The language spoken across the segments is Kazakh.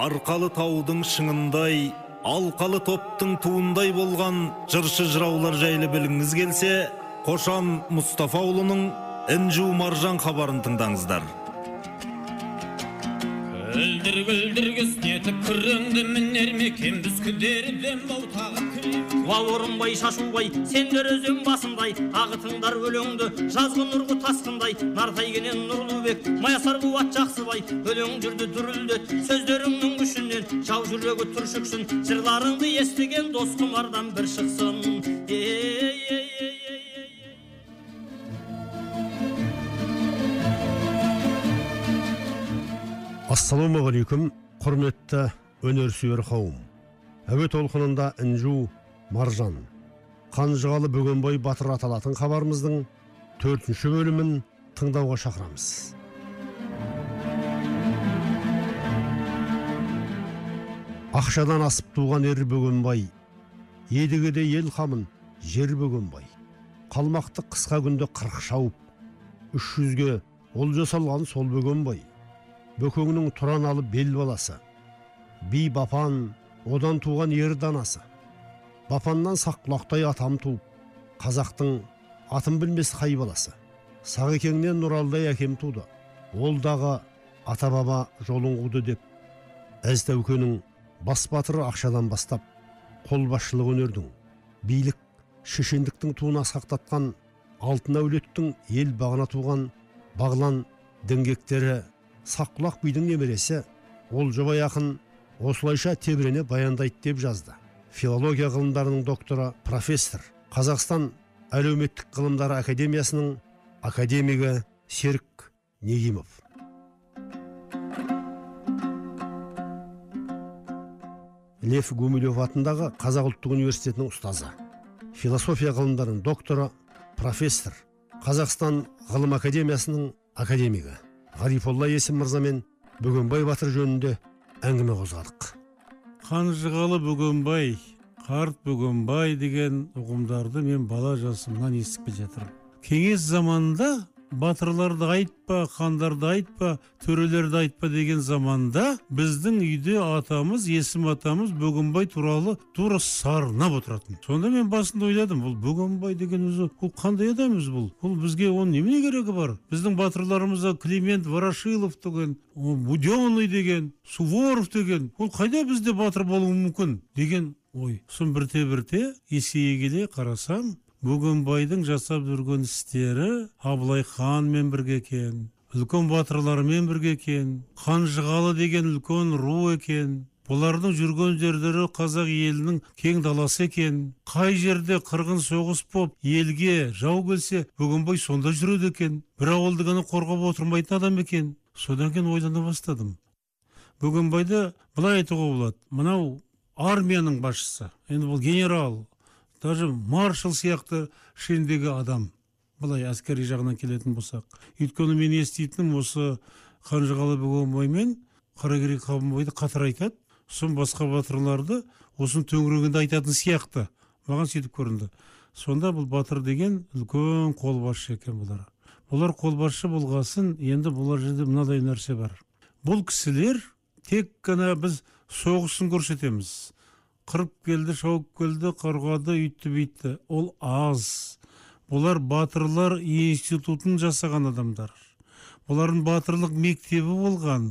арқалы таудың шыңындай алқалы топтың туындай болған жыршы жыраулар жайлы білгіңіз келсе қошан мұстафаұлының інжу маржан хабарын тыңдаңыздар. Күлдір күлдір күснетіп күреңді мінер мекен біз күдерден бау орынбай шашубай сендер өзен басындай. Ағытыңдар өлеңді жазғы нұрғы тасқындай. Нартайгенен нұрлыбек маясар қуат жақсыбай. Өлең жүрді дүрілдет сөздеріңнің күшінен. Жау жүрегі түршіксін жырларыңды естіген дос құмардан бір шықсын. Ей ей ей ей ей ассалаумағалейкум құрметті өнерсүйер қауым. Әуе толқынында інжу маржан қанжығалы бөгенбай батыр аталатын хабарымыздың төртінші бөлімін тыңдауға шақырамыз. Ақшадан асып туған ер бөгенбай едігеде ел қамын жер бөгенбай қалмақты қысқа күнде қырық шауып үш жүзге олжа салған сол бөгенбай бөкеңнің тұраналы бел баласы би бапан одан туған ер данасы. Бапаннан саққұлақтай атам туып қазақтың атын білмес қай баласы? Сағекеңнен нұралдай әкем туды. Ол дағы ата баба жолын қуды деп әз тәукенің бас батыры ақшадан бастап қолбасшылық өнердің билік шешендіктің туын асқақтатқан алтын әулеттің ел бағына туған бағлан діңгектері саққұлақ бидің немересі олжабай ақын осылайша тебірене баяндайды деп жазды. Филология ғылымдарының докторы профессор. Қазақстан әлеуметтік ғылымдары академиясының академигі серік негимов. Лев гумилев атындағы қазақ ұлттық университетінің ұстазы. Философия ғылымдарының докторы профессор. Қазақстан ғылым академиясының академигі. Ғарифолла есім мырзамен бөгенбай батыр жөнінде әңгіме қозғадық. Қанжығалы бөгенбай қарт бөгенбай деген ұғымдарды мен бала жасымнан естіп келе жатырмын. Кеңес заманында батырларды айтпа хандарды айтпа төрелерді айтпа деген заманда біздің үйде атамыз есім атамыз бөгенбай туралы тура сарнап отыратын. Сонда мен басында ойладым бұл бөгенбай деген өзі бұл қандай адам өзі бұл? Бұл бізге оның немене керегі бар? Біздің батырларымызда климент ворошилов деген буденный деген суворов деген ол қайда бізде батыр болуы мүмкін? деген ой. Сосын бірте бірте есейе келе қарасам бөгенбайдың жасап жүрген істері абылай ханмен бірге екен үлкен батырлармен бірге екен қанжығалы деген үлкен ру екен. Бұлардың жүрген жерлері қазақ елінің кең даласы екен. Қай жерде қырғын соғыс боп елге жау келсе бөгенбай сонда жүреді екен. Бір ауылды ғана қорғап отырмайтын адам екен. Содан кейін ойлана бастадым. Бөгенбайды былай айтуға болады. Мынау армияның басшысы енді бұл генерал. Даже маршал сияқты шендегі адам былай әскери жағынан келетін болсақ. Өйткені мен еститінім осы қанжығалы бөгенбай мен қаракерей қабанбайды қатар айтады сосын басқа батырларды осының төңірегінде айтатын сияқты. Маған сөйтіп көрінді. Сонда бұл батыр деген үлкен қолбасшы екен бұлар. Бұлар қолбасшы болғасын енді бұлар жерде мынадай нәрсе бар. Бұл кісілер тек қана біз соғысын көрсетеміз. Қырып келді шауып келді қорғады үйтті бүйтті ол аз бұлар батырлар институтын жасаған адамдар бұлардың батырлық мектебі болған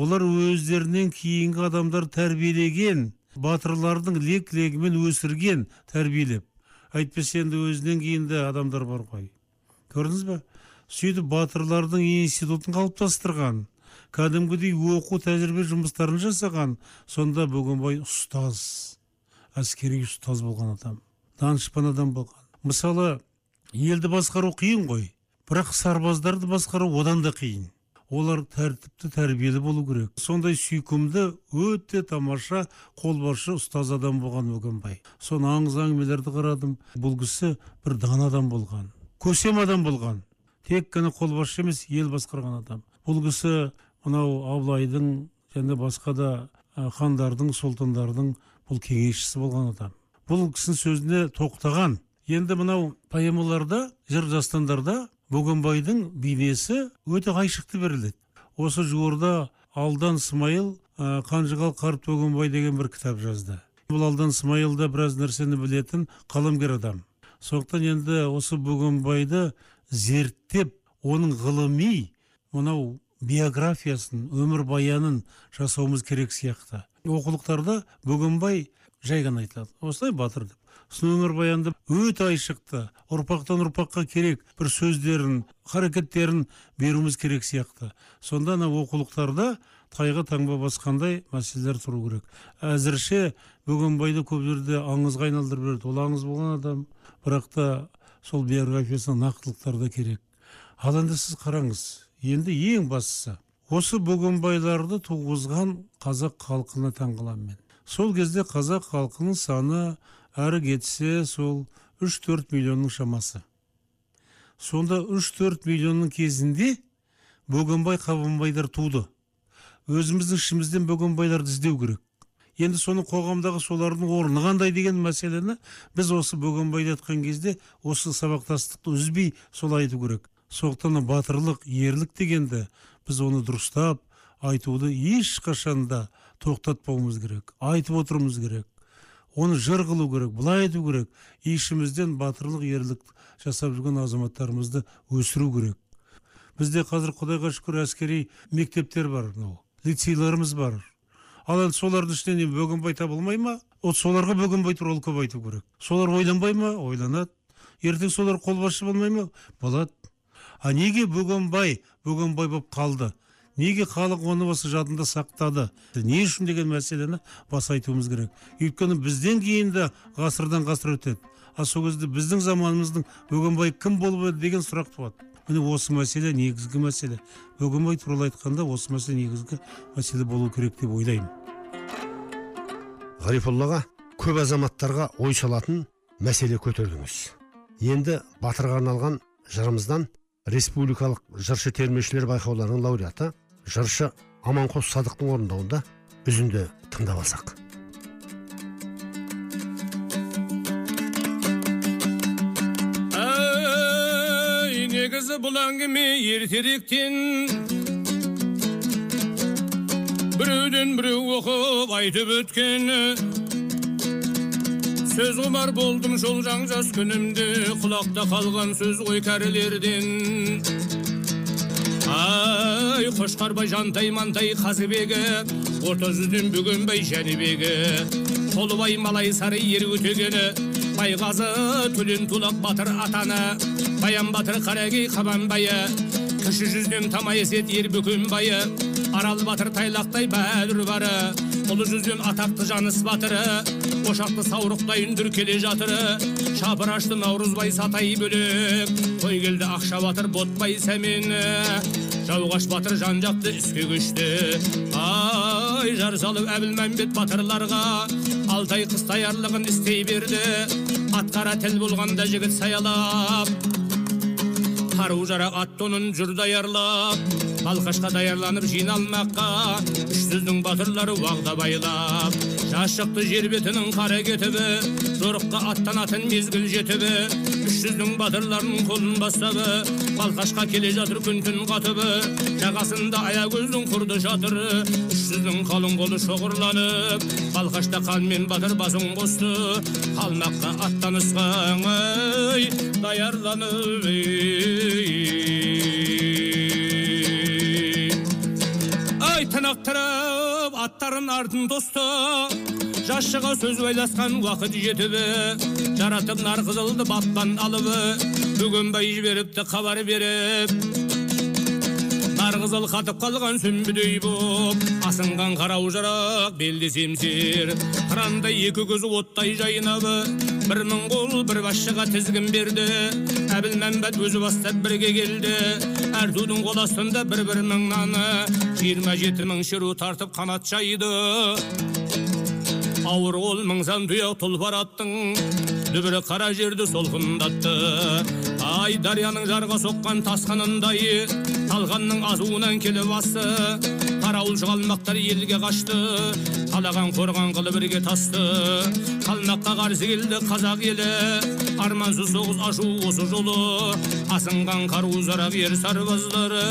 бұлар өздерінен кейінгі адамдар тәрбиелеген батырлардың лек легімен өсірген тәрбиелеп әйтпесе енді өзінен кейінгі адамдар бар ғой көрдіңіз ба сөйтіп батырлардың институтын қалыптастырған кәдімгідей оқу тәжірибе жұмыстарын жасаған сонда бөгенбай ұстаз әскери ұстаз болған адам данышпан адам болған. Мысалы елді басқару қиын ғой бірақ сарбаздарды басқару одан да қиын. Олар тәртіпті тәрбиелі болу керек. Сондай сүйкімді өте тамаша қолбасшы ұстаз адам болған бөгенбай соны аңыз әңгімелерді қарадым. Бұл кісі бір дана адам болған көсем адам болған. Тек қана қолбасшы емес ел басқарған адам. Бұл кісі мынау абылайдың және басқа да хандардың сұлтандардың бұл кеңесшісі болған адам. Бұл кісінің сөзіне тоқтаған енді мынау поэмаларда жыр дастандарда бөгенбайдың бейнесі өте айшықты беріледі. Осы жуырда алдан смайыл ә, қанжығал қарт бөгенбай деген бір кітап жазды. Бұл алдан смайылда біраз нәрсені білетін қаламгер адам. Сондықтан енді осы бөгенбайды зерттеп оның ғылыми мынау биографиясын өмірбаянын жасауымыз керек сияқты. Оқулықтарда бөгенбай жай ғана айтылады. Осылай батыр деп. Сосын өмірбаянды өте айшықты ұрпақтан ұрпаққа керек бір сөздерін харакеттерін беруіміз керек сияқты. Сонда ана оқулықтарда тайға таңба басқандай мәселелер тұру керек. Әзірше бөгенбайды көп жерде аңызға айналдырып береді ол аңыз болған адам бірақ та сол биографиясына нақтылықтар да керек. Ал енді сіз қараңыз енді ең бастысы осы бөгенбайларды туғызған қазақ халқына таң қаламын мен. Сол кезде қазақ халқының саны әрі кетсе сол 3-4 миллионның шамасы. Сонда 3-4 миллионның кезінде бөгенбай қабанбайдар туды. Өзіміздің ішімізден бөгенбайларды іздеу керек. Енді соның қоғамдағы солардың орны қандай деген мәселені біз осы бөгенбайды айтқан кезде осы сабақтастықты үзбей сол айту керек. Сондықтан батырлық ерлік дегенді біз оны дұрыстап айтуды ешқашан да тоқтатпауымыз керек айтып отыруымыз керек оны жыр қылу керек былай айту керек ішімізден батырлық ерлік жасап жүрген азаматтарымызды өсіру керек. Бізде қазір құдайға шүкір әскери мектептер бар мынау лицейларымыз бар. Ал енді солардың ішінен не бөгенбай табылмай ма? Вот соларға бөгенбай туралы көп айту керек. Солар ойланбай ма? Ойланады. Ертең солар қолбасшы болмай ма? Болады. А неге бөгенбай бөгенбай болып қалды? Неге халық оны осы жадында сақтады? Не үшін деген мәселені баса айтуымыз керек. Өйткені бізден кейін де ғасырдан ғасыр өтеді. А сол кезде біздің заманымыздың бөгенбай кім болып еді? деген сұрақ туады. Міне осы мәселе негізгі мәселе. Бөгенбай туралы айтқанда осы мәселе негізгі мәселе болу керек деп ойлаймын. Ғарифоллаға көп азаматтарға ой салатын мәселе көтердіңіз. Енді батырға арналған жырымыздан республикалық жыршы термешілер байқауларының лауреаты жыршы аманқос садықтың орындауында үзінді тыңдап алсақ. Негізі бұл әңгіме ертеректен. Біреуден біреу оқып айтып өткен сөз құмар болдым жолжаң жас күнімде құлақта қалған сөз ғой кәрілерден ай қошқарбай жантай мантай қазыбегі орта жүзден бөгенбай жәнібегі толыбай малай сары ер өтегені байғазы төлен тулақ батыр атаны баян батыр қарагей қабанбайы кіші жүзден тамай есет ер бөкенбайы арал батыр тайлақтай бәдір бары ұлы жүзден атақты жаныс батыры ошақты саурықтай үндір келе жатыры шапырашты наурызбай сатай бөлек той келді ақша батыр ботбай сәмені жауғаш батыр жан жақты іске көшті ай жар салып әбілмәмбет батырларға алтай қыс даярлығын істей берді атқара тіл болғанда жігіт саялап қару жарақ ат тонын жүр даярлап балқашқа даярланып жиналмаққа үш жүздің батырлары уағда байлап жас шықты жер бетінің қара кетібі жорыққа аттанатын мезгіл жетібі үш жүздің батырларының қолын бастабы балқашқа келе жатыр күн түн қатыбы жағасында аягөздің құрды жатыры үш жүздің қалың қолы шоғырланып балқашта қанмен батыр басын қосты қалмаққа аттанысқан ай даярланып ей. Аттарын артын тосты. Жас шыға сөз ойласқан уақыт жетібі жаратып қызылды баттан алыбы бөгенбай жіберіпті хабар беріп. Қызыл қатып қалған сүмбідей боп. Асынған қарау жарақ белде семсер. Қырандай екі көзі оттай жайнабы бір мың қол бір басшыға тізгін берді әбілмәмбет өзі бастап бірге келді әр тудың қол астында бір бір мың наны жиырма жеті мың шеру тартып қанат жайды ауыр қол мың сан тұяқ тұлпар аттың дүбірі қара жерді солқындатты ай дарияның жарға соққан тасқынындай талғанның азуынан келіп асты қара ауылшы қалмақтар елге қашты қалаған қорған қылып бірге тасты қалмаққа қарсы келді қазақ елі армансыз соғыс ашу осы жолы асынған қару-жарақ ер сарбаздары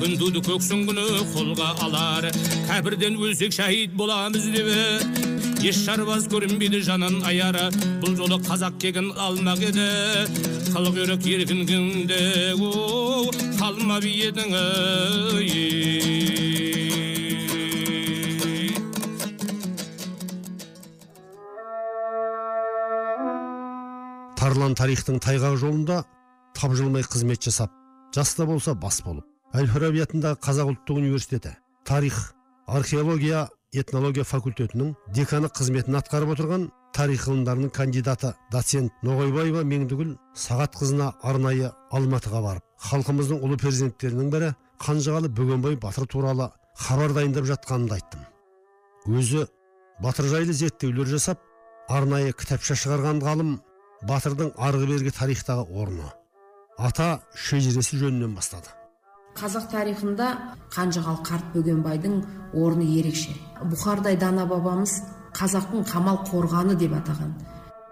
күн туды көксін күні қолға алар кәпірден өлсек шәһид боламыз деп еш сарбаз көрінбейді жанын аяры бұл жолы қазақ кегін алмақ еді қылық үйрек еркін күнде оу қалмап едің ей тарлан тарихтың тайғақ жолында тапжылмай қызмет жасап жаста болса бас болып әл фараби атындағы қазақ ұлттық университеті тарих археология этнология факультетінің деканы қызметін атқарып отырған тарих ғылымдарының кандидаты доцент ноғайбаева меңдігүл сағатқызына арнайы алматыға барып халқымыздың ұлы перзенттерінің бірі қанжығалы бөгенбай батыр туралы хабар дайындап жатқанымды айттым. Өзі батыр жайлы зерттеулер жасап арнайы кітапша шығарған ғалым батырдың арғы бергі тарихтағы орны. Ата шежіресі жөнінен бастады. Қазақ тарихында қанжығал қарт бөгенбайдың орны ерекше. Бұхардай дана бабамыз қазақтың қамал қорғаны деп атаған.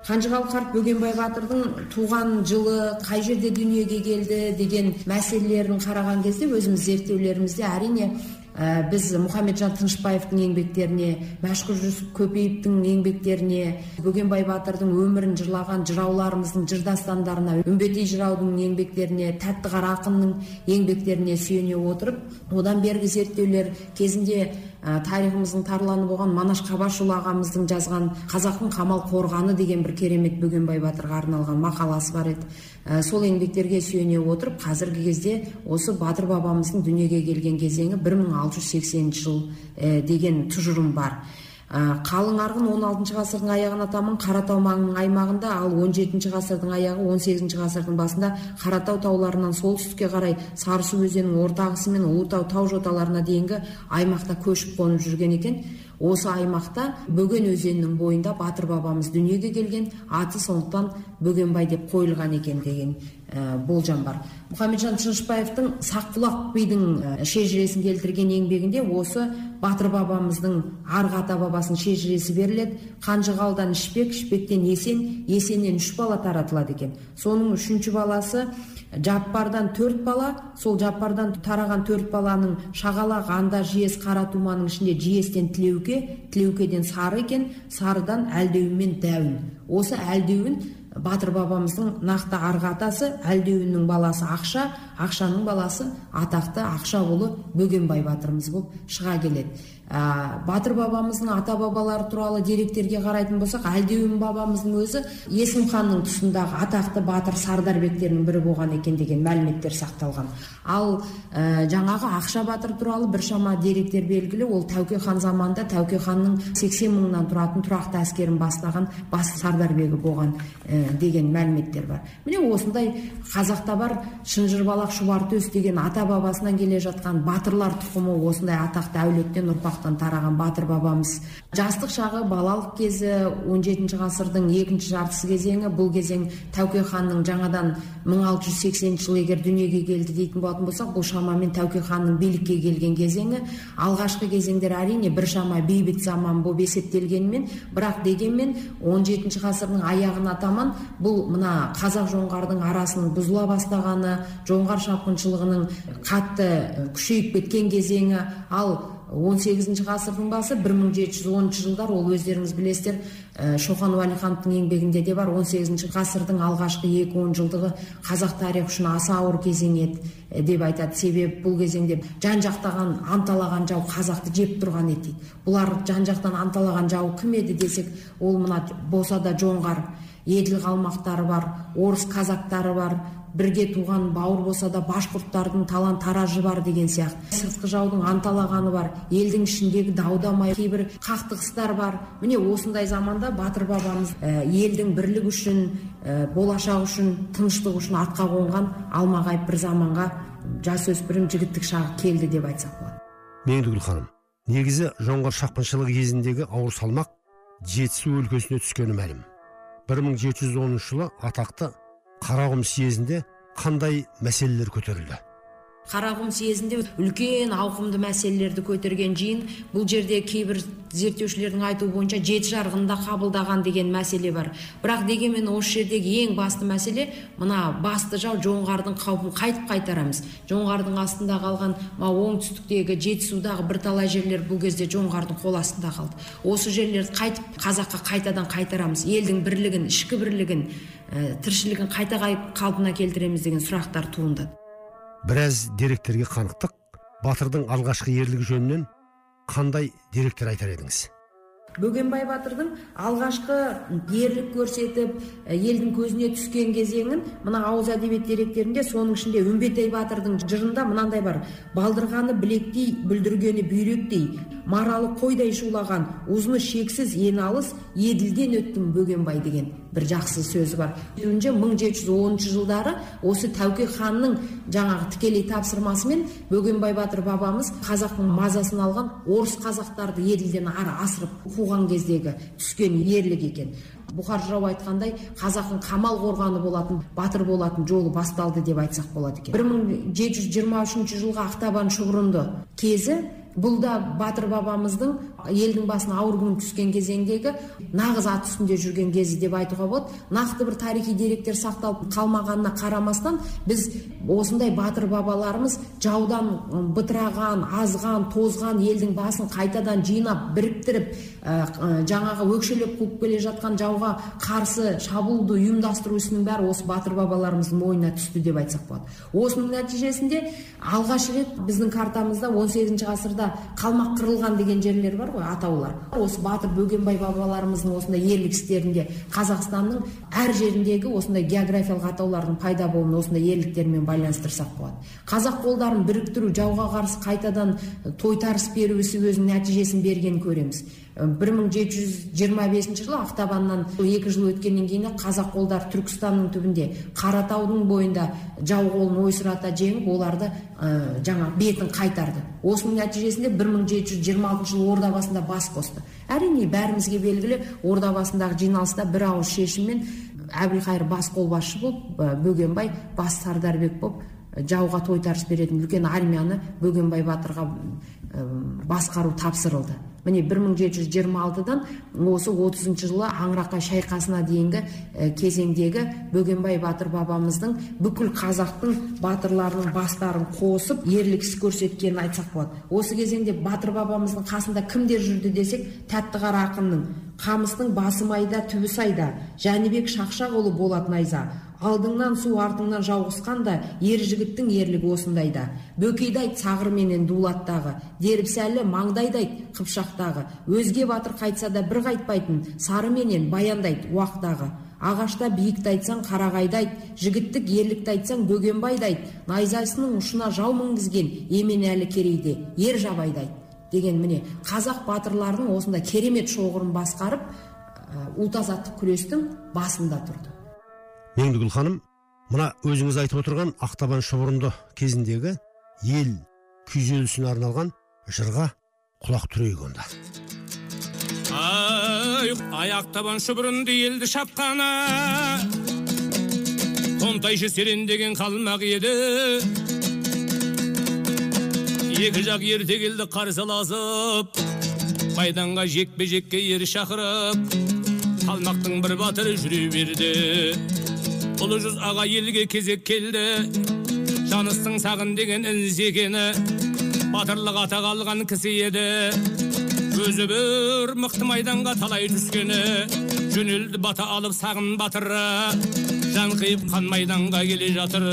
Қанжығал қарт бөгенбай батырдың туған жылы қай жерде дүниеге келді деген мәселелерін қараған кезде өзіміз зерттеулерімізде әрине ә, біз мұхамеджан тынышбаевтың еңбектеріне мәшһүр жүсіп көпеевтің еңбектеріне бөгенбай батырдың өмірін жырлаған жырауларымыздың жыр дастандарына үмбетей жыраудың еңбектеріне тәттіқара ақынның еңбектеріне сүйене отырып одан бергі зерттеулер кезінде ә, тарихымыздың тарланы болған манаш қабашұлы ағамыздың жазған қазақтың қамал қорғаны деген бір керемет бөгенбай батырға арналған мақаласы бар еді. Ә, сол еңбектерге сүйене отырып қазіргі кезде осы батыр бабамыздың дүниеге келген кезеңі 1680 жыл ә, деген тұжырым бар. Ә, қалың арғын 16 ғасырдың аяғына таман қаратау маңының аймағында ал 17 ғасырдың аяғы 18 ғасырдың басында қаратау тауларынан солтүстікке қарай сарысу өзенінің орта ағысы мен ұлытау тау жоталарына дейінгі аймақта көшіп қонып жүрген екен. Осы аймақта бөген өзенінің бойында батыр бабамыз дүниеге келген аты сондықтан бөгенбай деп қойылған екен деген. Болжам бар. Мұхамеджан тынышбаевтың саққұлақ бидің ә, шежіресін келтірген еңбегінде осы батыр бабамыздың арғы ата бабасының шежіресі беріледі. Қанжығалдан ішпек ішпектен есен есеннен үш бала таратылады екен. Соның үшінші баласы жаппардан төрт бала сол жаппардан тараған төрт баланың шағалақ анда жиес қара туманың ішінде жиестен тілеуке тілеукеден сары екен сарыдан әлдеуін мен дәуін. Осы әлдеуін батыр бабамыздың нақты арғы атасы әлдеуіннің баласы ақша ақшаның баласы атақты ақшаұлы бөгенбай батырымыз болып шыға келеді. Ә, батыр бабамыздың ата бабалары туралы деректерге қарайтын болсақ әлдеуін бабамыздың өзі есім ханның тұсындағы атақты батыр сардарбектерінің бірі болған екен деген мәліметтер сақталған. Ал ә, жаңағы ақша батыр туралы біршама деректер белгілі. Ол тәуке хан заманында тәуке ханның 80 мыңнан тұратын тұрақты әскерін бастаған бас сардарбегі болған ә, деген мәліметтер бар. Міне осындай қазақта бар шынжырбалақ шұбартөс деген ата бабасынан келе жатқан батырлар тұқымы осындай атақты әулеттен ұрпақтан тараған батыр бабамыз. Жастық шағы балалық кезі 17 ғасырдың екінші жартысы кезеңі бұл кезең тәуке ханның жаңадан 1680 жылы егер дүниеге келді дейтін болатын болсақ бұл шамамен тәуке ханның билікке келген кезеңі. Алғашқы кезеңдер әрине біршама бейбіт заман болып есептелгенімен бірақ дегенмен 17 ғасырдың аяғына таман бұл мына қазақ жоңғардың арасының бұзыла бастағаны жоңғар шапқыншылығының қатты күшейіп кеткен кезеңі ал 18 ғасырдың басы 1710 жылдар ол өздеріңіз білесіздер ә, шоқан уәлихановтың еңбегінде де бар. 18 ғасырдың алғашқы екі он жылдығы қазақ тарихы үшін аса ауыр кезең еді деп айтады. Себебі бұл кезеңде жан жақтаған анталаған жау қазақты жеп тұрған еді дейді. Бұлар жан жақтан анталаған жау кім еді десек ол мына болса да жоңғар еділ қалмақтары бар орыс казактары бар бірге туған бауыр болса да башқұрттардың талан таражы бар деген сияқты. Сыртқы жаудың анталағаны бар елдің ішіндегі дау дамай кейбір қақтығыстар бар. Міне осындай заманда батыр бабамыз ә, елдің бірлігі үшін ә, болашақ үшін тыныштық үшін атқа қонған алмағайып бір заманға жасөспірім жігіттік шағы келді деп айтсақ болады. Меңдігүл ханым негізі жоңғар шапқыншылығы кезіндегі ауыр салмақ жетісу өлкесіне түскені мәлім. 1710 жылы атақты қарақұм съезінде қандай мәселелер көтерілді? Қарақұм съезінде үлкен ауқымды мәселелерді көтерген жиын бұл жерде кейбір зерттеушілердің айтуы бойынша жеті жарғында қабылдаған деген мәселе бар. Бірақ дегенмен осы жердегі ең басты мәселе мына басты жау жоңғардың қаупін қайтып қайтарамыз. Жоңғардың астында қалған мына оңтүстіктегі жетісудағы бірталай жерлер бұл кезде жоңғардың қол астында қалды. Осы жерлерді қайтып қазаққа қайтадан қайтарамыз. Елдің бірлігін ішкі бірлігін ә, тіршілігін қайта қалпына келтіреміз деген сұрақтар туындады. Біраз деректерге қанықтық. Батырдың алғашқы ерлігі жөнінен қандай деректер айтар едіңіз? Бөгенбай батырдың алғашқы ерлік көрсетіп елдің көзіне түскен кезеңін мына ауыз әдебиет деректерінде соның ішінде үмбетей батырдың жырында мынандай бар. Балдырғаны білектей бүлдіргені бүйректей маралы қойдай шулаған ұзыны шексіз ен алыс еділден өттім бөгенбай деген. Бір жақсы сөзі бар. Сөзінше мың жеті жүз оныншы жылдары осы тәуке ханның жаңағы тікелей тапсырмасымен бөгенбай батыр бабамыз қазақтың мазасын алған орыс қазақтарды еділден ары асырып қуған кездегі түскен ерлік екен. Бұхар жырау айтқандай қазақтың қамал қорғаны болатын батыр болатын жолы басталды деп айтсақ болады екен. бір мың жеті жүз жиырма үшінші жылғы ақтабан шұбырынды кезі бұл да батыр бабамыздың елдің басына ауыр күн түскен кезеңдегі нағыз ат үстінде жүрген кезі деп айтуға болады. Нақты бір тарихи деректер сақталып қалмағанына қарамастан біз осындай батыр бабаларымыз жаудан бытыраған азған тозған елдің басын қайтадан жинап біріктіріп ә, жаңағы өкшелеп қуып келе жатқан жауға қарсы шабуылды ұйымдастыру ісінің бәрі осы батыр бабаларымыздың мойнына түсті деп айтсақ болады. Осының нәтижесінде алғаш рет біздің картамызда 18 ғасырда қалмақ қырылған деген жерлер бар ғой атаулар. Осы батыр бөгенбай бабаларымыздың осындай ерлік істерінде қазақстанның әр жеріндегі осындай географиялық атаулардың пайда болуын осындай ерліктермен байланыстырсақ болады. Қазақ қолдарын біріктіру жауға қарсы қайтадан тойтарыс беру ісі өзінің нәтижесін бергенін көреміз. Бір мың жеті жүз жиырма бесінші жылы ақтабаннан екі жыл өткеннен кейін қазақ қолдары түркістанның түбінде қаратаудың бойында жау қолын ойсырата жеңіп оларды ә, жаңа бетін қайтарды. Осының нәтижесінде бір мың жеті жүз жиырма алтыншы жылы ордабасында бас қосты. Әрине бәрімізге белгілі ордабасындағы жиналыста бір ауыз шешіммен әбілқайыр бас қолбасшы болып бөгенбай бас сардарбек болып жауға тойтарыс беретін үлкен армияны бөгенбай батырға басқару тапсырылды. Міне бір мың жеті жүз жиырма алтыдан осы отызыншы жылы аңырақай шайқасына дейінгі кезеңдегі бөгенбай батыр бабамыздың бүкіл қазақтың батырларының бастарын қосып ерлік іс көрсеткенін айтсақ болады. Осы кезеңде батыр бабамыздың қасында кімдер жүрді десек тәттіқара ақынның қамыстың басы майда түбі сайда жәнібек шақшақұлы болат найза алдыңнан су артыңнан жауғызқанда ер жігіттің ерлігі осындайда. Бөкейді сағыр менен дулаттағы дербісәлі маңдайды айт қыпшақтағы өзге батыр қайтса да бір қайтпайтын сары менен баяндайды уақтағы. Ағашта биікті айтсаң қарағайды айт жігіттік ерлікті айтсаң бөгенбайды айт найзасының ұшына жау мінгізген еменәлі керейде ер жабайды деген міне қазақ батырларының осындай керемет шоғырын басқарып ұлт азаттық күрестің басында тұрды. Меңдігүл ханым мына өзіңіз айтып отырған ақтабан шұбырынды кезіндегі ел күйзелісіне арналған жырға құлақ түрейік онда. Ай аяқтабан шұбырынды елді шапқаны. Қонтайшы серендеген қалмақ еді. Екі жақ ерте келді қарсыласып майданға жекпе жекке ер шақырып қалмақтың бір батыры жүре берді. Ұлы жүз аға елге кезек келді жаныстың сағын деген інзекені батырлық атақ алған кісі еді өзі бір мықты майданға талай түскені жөнелді бата алып сағын батыры жан қиып қан майданға келе жатыр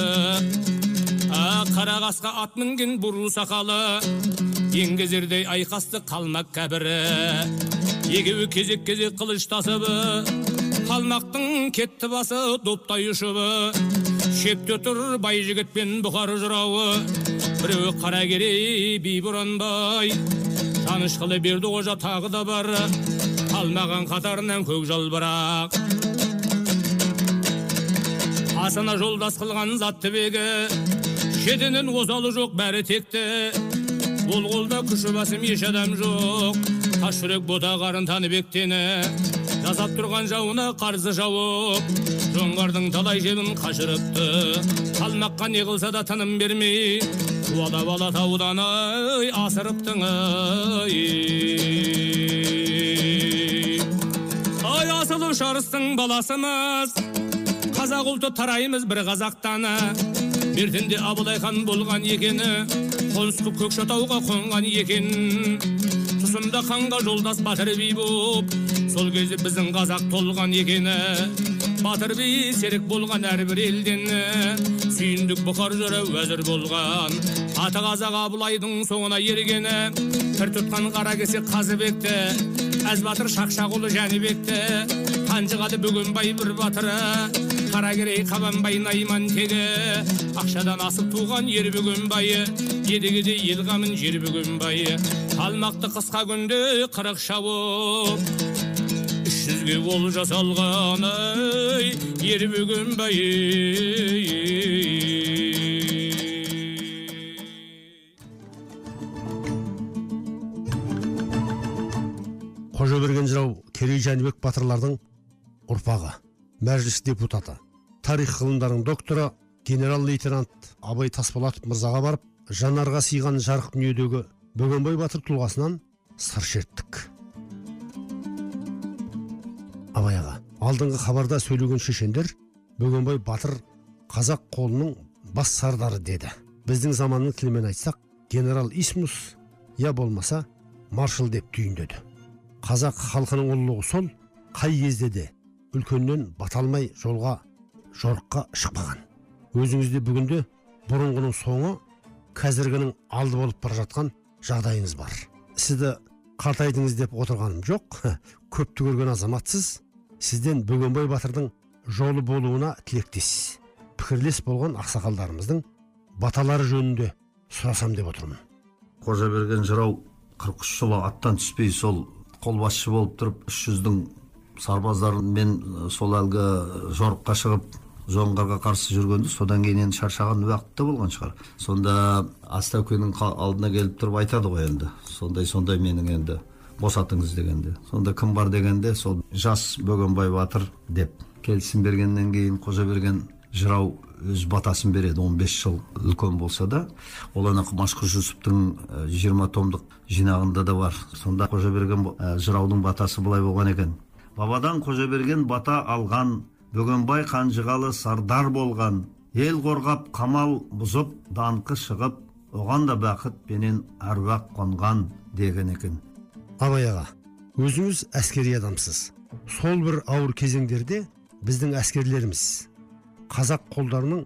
а қара қасқа ат мінген бурыл сақалы еңгезердей айқасты қалмақ кәбірі екеуі кезек кезек қылыштасып қалмақтың кетті басы доптай ұшып шепте тұр бай жігіт пен бұқар жырауы. Біреуі қаракерей би боранбай танышқылы берді қожа тағы да бар. Қалмаған қатарынан көк жалбырақ асына жолдас қылған затты бегі шетінен озалы жоқ бәрі текті. Ол қолда күші басым еш адам жоқ. Тас жүрек бота қарын таныбектені жасап тұрған жауына қарсы жауып жоңғардың талай жебін қашырыпты. Қалмаққа не қылса да тыным бермей суалап алатаудан ай асырыптың ай. Ай асыл ұшарыстың баласымыз қазақ ұлты тараймыз бір қазақтаны. Бертінде абылай хан болған екені қонысты көкшетауға қонған екен. Тұсында ханға жолдас батыр би боп сол кезде біздің қазақ толған екені батыр би серік болған әрбір елден сүйіндік бұқар жырау уәзір болған. Аты қазақ абылайдың соңына ергені пір тұтқан қара кесек қазыбекті әз батыр шақшақұлы жәнібекті. Қанжығады бөгенбай бір батыры қаракерей қабанбай найман тегі. Ақшадан асып туған ер бөгенбайы едігеде ел қамын жер бөгенбайы қалмақты қысқа күнде қырық шауып ол жасалған ай ер бөгенбай қожаберген жырау керей жәнібек батырлардың ұрпағы мәжіліс депутаты тарих ғылымдарының докторы генерал лейтенант абай тасболатов мырзаға барып жанарға сыйған жарық дүниедегі бөгенбай батыр тұлғасынан сыр шерттік абай аға алдыңғы хабарда сөйлеген шешендер бөгенбай батыр қазақ қолының бас сардары деді. Біздің заманның тілімен айтсақ генерал исмус я болмаса маршал деп түйіндеді. Қазақ халқының ұлылығы сол қай кезде де үлкеннен бата алмай жолға жорыққа шықпаған. Өзіңізде бүгінде бұрынғының соңы қазіргінің алды болып бара жатқан жағдайыңыз бар. Сізді қартайдыңыз деп отырғаным жоқ. Көпті көрген азаматсыз сізден бөгенбай батырдың жолы болуына тілектес пікірлес болған ақсақалдарымыздың баталары жөнінде сұрасам деп отырмын. Қожаберген жырау қырық үш жылы аттан түспей сол қолбасшы болып тұрып үш жүздің сарбаздарымен сол әлгі жорыққа шығып жоңғарға қарсы жүргенде содан кейін енді шаршаған уақыт та болған шығар. Сонда астаукенің алдына келіп тұрып айтады ғой енді. Сондай сондай менің енді босатыңыз дегенде. Сонда кім бар дегенде сол жас бөгенбай батыр деп. Келісім бергеннен кейін қожаберген жырау өз батасын береді. 15 жыл үлкен болса да. Ол ана машқұр жүсіптің жиырма томдық жинағында да бар. Сонда қожаберген жыраудың батасы былай болған екен. Бабадан қожаберген бата алған бөгенбай қанжығалы сардар болған. Ел қорғап қамал бұзып даңқы шығып оған да бақыт пенен әруақ қонған деген екен. Абай аға өзіңіз әскери адамсыз. Сол бір ауыр кезеңдерде біздің әскерлеріміз қазақ қолдарының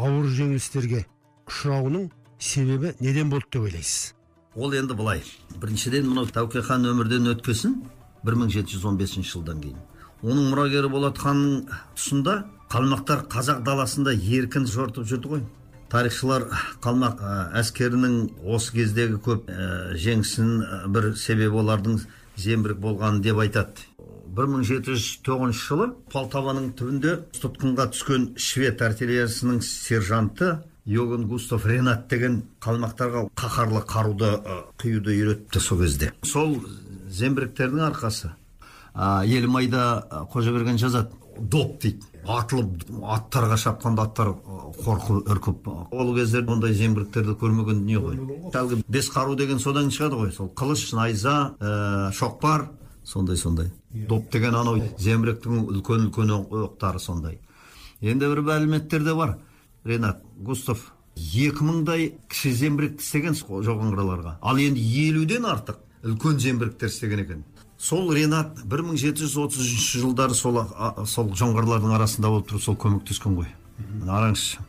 ауыр жеңілістерге ұшырауының себебі неден болды деп ойлайсыз? Ол енді былай. Біріншіден мынау тәуке хан өмірден өткесін 1715 жылдан кейін. Оның мұрагері болат ханның тұсында қалмақтар қазақ даласында еркін жортып жүрді ғой. Тарихшылар қалмақ әскерінің осы кездегі көп жеңісінің бір себебі олардың зембірік болғаны деп айтады. 1709 жылы полтаваның түбінде тұтқынға түскен швед артиллериясының сержанты йоган густав ренат деген қалмақтарға қаһарлы қаруды құюды үйретті сол кезде. Сол зембіріктердің арқасы елімайда қожаберген жазады доп дейді. Атылып аттарға шапқанда аттар қорқып үркіп. Ол кездерде ондай зембіріктерді көрмеген дүние ғой. Әлгі бес қару деген содан шығады ғой. Сол қылыш найза ә, шоқпар сондай сондай. Доп деген анау зембіректің үлкен үлкен оқтары сондай. Енді бір мәліметтер де бар. Ренат густав екі мыңдай кіші зембірек істеген жоғаңғырларға ал енді елуден артық үлкен зембіректер істеген екен. Сол ренат 1733 жылдары сол, сол жоңғарлардың арасында болып тұрып сол көмектескен ғой. Қараңызшы.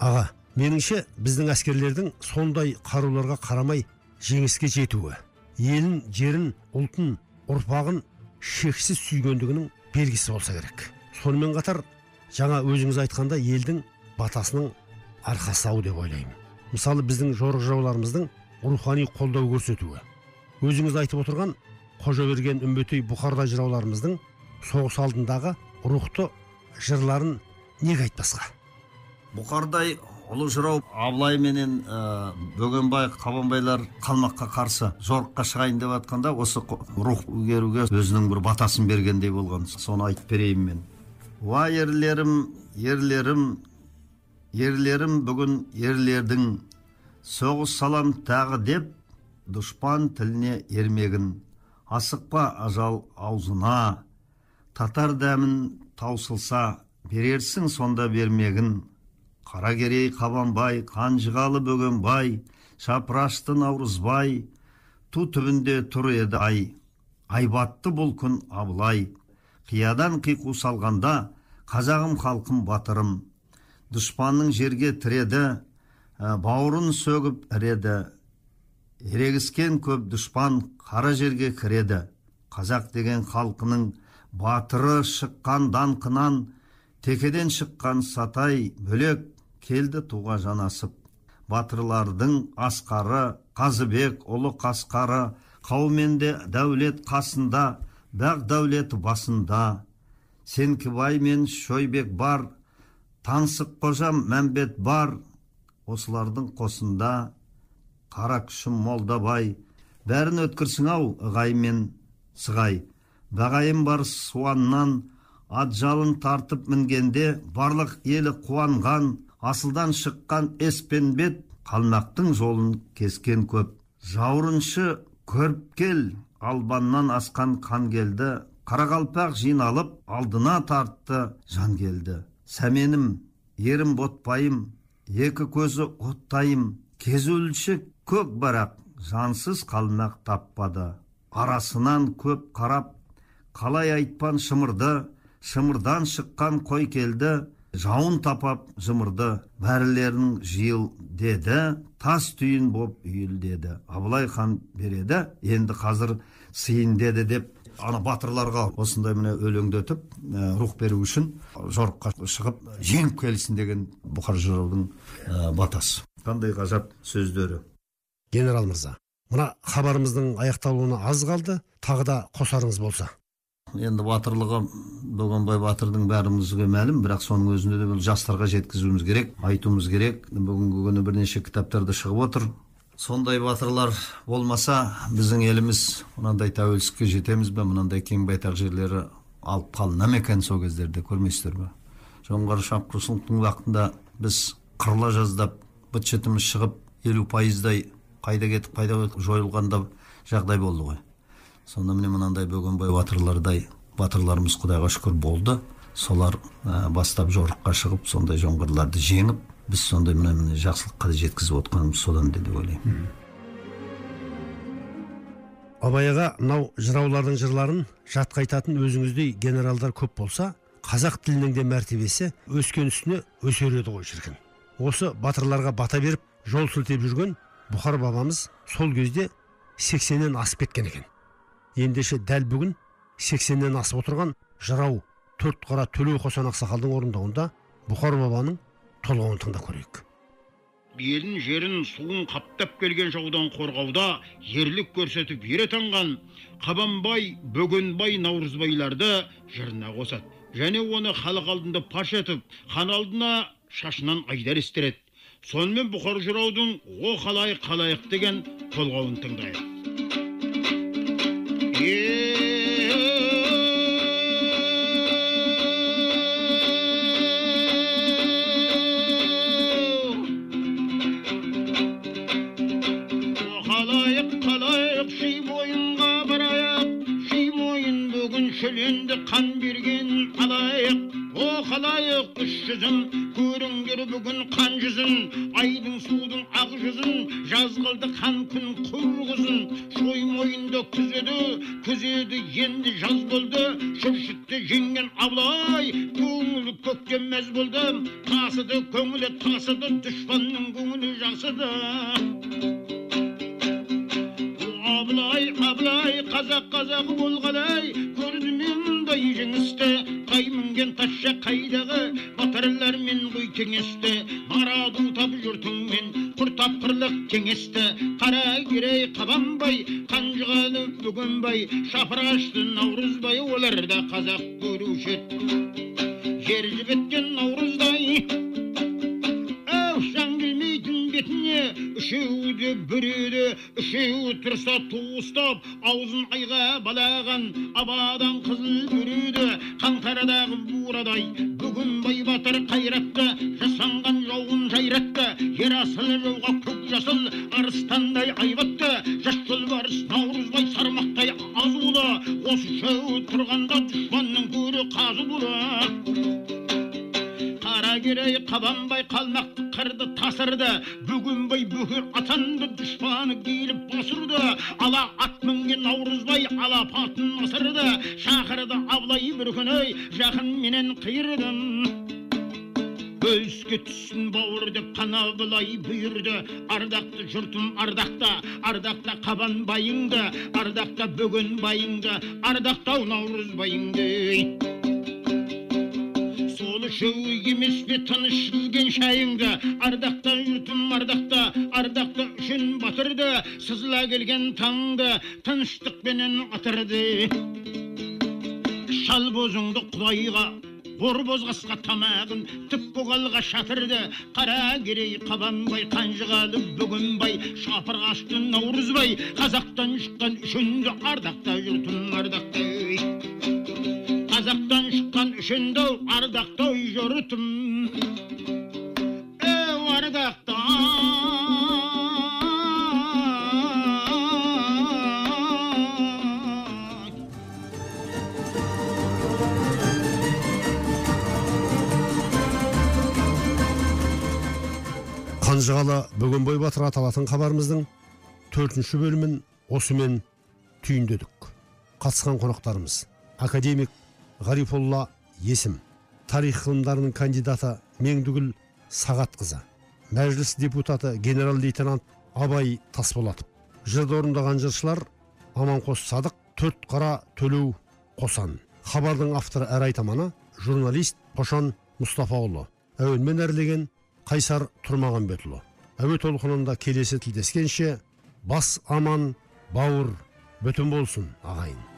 Аға меніңше біздің әскерлердің сондай қаруларға қарамай жеңіске жетуі елін жерін ұлтын ұрпағын шексіз сүйгендігінің белгісі болса керек. Сонымен қатар жаңа өзіңіз айтқанда елдің батасының арқасы ау деп ойлаймын. Мысалы біздің жорық жырауларымыздың рухани қолдау көрсетуі. Өзіңіз айтып отырған қожаберген үмбетей бұқарда жырауларымыздың соғыс алдындағы рухты жырларын неге айтпасқа? Бұқардай ұлы жырау абылай менен ә, бөгенбай қабанбайлар қалмаққа қарсы жорыққа шығайын деп жатқанда осы рух игеруге өзінің бір батасын бергендей болған. Соны айтып берейін мен. Уа ерлерім ерлерім ерлерім бүгін ерлердің. Соғыс салам тағы деп дұшпан тіліне ермегін. Асықпа ажал аузына. Татар дәмін таусылса берерсің сонда бермегін. Қаракерей қабанбай қанжығалы бөгенбай шапырашты наурызбай ту түбінде тұр еді ай. Айбатты бұл күн абылай. Қиядан қиқу салғанда қазағым халқым батырым. Дұшпанның жерге тіреді ә, бауырын сөгіп іреді. Ерегіскен көп дұшпан қара жерге кіреді. Қазақ деген халқының батыры шыққан даңқынан текеден шыққан сатай бөлек келді туға жанасып. Батырлардың асқары қазыбек ұлы қасқары қауменде дәулет қасында бақ дәулет басында. Сенкібай мен шойбек бар таңсық қожам мәмбет бар осылардың қосында. Қара күшім молдабай. Бәрін өткірсің ау ығай мен сығай. Бағайым бар суаннан ат жалын тартып мінгенде барлық елі қуанған асылдан шыққан еспенбет қалмақтың жолын кескен көп. Жаурыншы көріп кел албаннан асқан қан келді. Қарақалпақ жиналып алдына тартты жан келді. Сәменім ерім ботпайым екі көзі оттайым. Кезулші көк барақ жансыз қалмақ таппады арасынан көп қарап қалай айтпан шымырды шымырдан шыққан қой келді жауын тапап жымырды бәрілерің жиыл деді тас түйін боп үйіл деді абылай хан береді енді қазір сыйын деді деп ана батырларға осындай міне өлеңдетіп ә, рух беру үшін жорыққа шығып жеңіп келсін деген бұқар жыраудың ә, батасы қандай ғажап сөздері? Генерал мырза мына хабарымыздың аяқталуына аз қалды. Тағы да қосарыңыз болса. Енді батырлығы бөгенбай батырдың бәрімізге мәлім бірақ соның өзінде де бұл жастарға жеткізуіміз керек айтуымыз керек. Бүгінгі күні бірнеше кітаптарда шығып отыр. Сондай батырлар болмаса біздің еліміз мынандай тәуелсіздікке жетеміз бе? Мынандай кең байтақ жерлері алып қалына ма екен сол кездерде? Көрмейсіздер ме жоңғар шапқыншылықтың уақытында біз қырыла жаздап быт шытымыз шығып елу пайыздай қайда кетіп қайда жойылғанда жағдай болды ғой. Сонда міне мынандай бөгенбай батырлардай батырларымыз құдайға шүкір болды. Солар ә, бастап жорыққа шығып сондай жоңғарларды жеңіп біз сондай мына міне жақсылыққа жеткізіп отқанымыз содан деп ойлаймын. Абай аға мынау жыраулардың жырларын жатқа айтатын өзіңіздей генералдар көп болса қазақ тілінің де мәртебесі өскен үстіне өсер еді ғой шіркін. Осы батырларға бата беріп жол сілтеп жүрген бұхар бабамыз сол кезде сексеннен асып кеткен екен. Ендеше дәл бүгін сексеннен асып отырған жырау төрт қара төлеу қосан ақсақалдың орындауында бұхар бабаның толғауын тыңдап көрейік. Елін жерін суын қаптап келген жаудан қорғауда ерлік көрсетіп ер атанған қабанбай бөгенбай наурызбайларды жырына қосады. Және оны халық алдында паш етіп хан алдына шашынан айдар естіреді сонымен бұхар жыраудың о қалай қалайық деген толғауын тыңдайық. Қалайық қалайық ши мойынға барайық. Ши мойын бүгін шөленді қан берген алайық. О қалайық үш жүзін көріңдер бүгін қан жүзін айдың судың ақ жүзін жаз қылды қан күн құрғызын шой мойынды күзеді күзеді енді жаз болды. Шүршітті жеңген абылай көңілі көкке мәз болды. Тасыды көңілі тасыды дұшпанның көңілі жасыды. Абылай абылай қазақ қазақ болғалай көрдім мен мұндай жеңісті. Қай мінген тазша қайдағы батырлармен ғой теңесті нараду тап жұртыңмен құр тапқырлық кеңесті. Қара керей қабанбай қанжығалы бөгенбай шапырашты наурызбай олар да қазақ көруші еді. Жер жібіткен наурыздай келмейтін бетіне үшеуі тұрса туыстап аузын айға балаған абадан қызыл бүреді қаңтардағы бурадай бүгін бай батыр қайратты жасанған жауын жайратты ер асыл жауға көк жасыл арыстандай айбатты. Жас жолбарыс наурызбай сармақтай азулы осы үшеуі тұрғанда дұшпанның көрі қазы болады қаракерей қабанбай қалмақты қырды тасырды бөгенбай бөкер атанды дұшпаны келіп басырды ала ат мінген наурызбай алапатын асырды шақырды абылай бір күні жақын менен қиырдым бөліске түссін бауыр деп қана былай бұйырды ардақты жұртым ардақта ардақта қабанбайыңды ардақта бөгенбайыңды ардақтау наурызбайыңды үшеуі емес пе тыныш ішілген шайыңды ардақта жұртым ардақта ардақта үшін батырды сызыла келген таңды тыныштықпенен атырды шал бозыңды құдайға ор бозғасқа тамағын түп көгалға шатырды қара керей қабанбай қанжығалы бөгенбай шапыр ашты наурызбай қазақтан шыққан үшінді ардақта жұртым ардақта қазақтан шыққан үшінді ардақта жұртым әу ардақта. Қанжығалы бөгенбай батыр аталатын хабарымыздың төртінші бөлімін осымен түйіндедік. Қатысқан қонақтарымыз академик ғарифолла есім. Тарих ғылымдарының кандидаты меңдігүл сағатқызы. Мәжіліс депутаты генерал лейтенант абай тасболатов. Жырды орындаған жыршылар аманқос садық төрт қара төлеу қосан хабардың авторы әрі айтаманы журналист қошан мұстафаұлы. Әуенмен әрлеген қайсар тұрмағанбетұлы. Әуе толқынында келесі тілдескенше бас аман бауыр бүтін болсын ағайын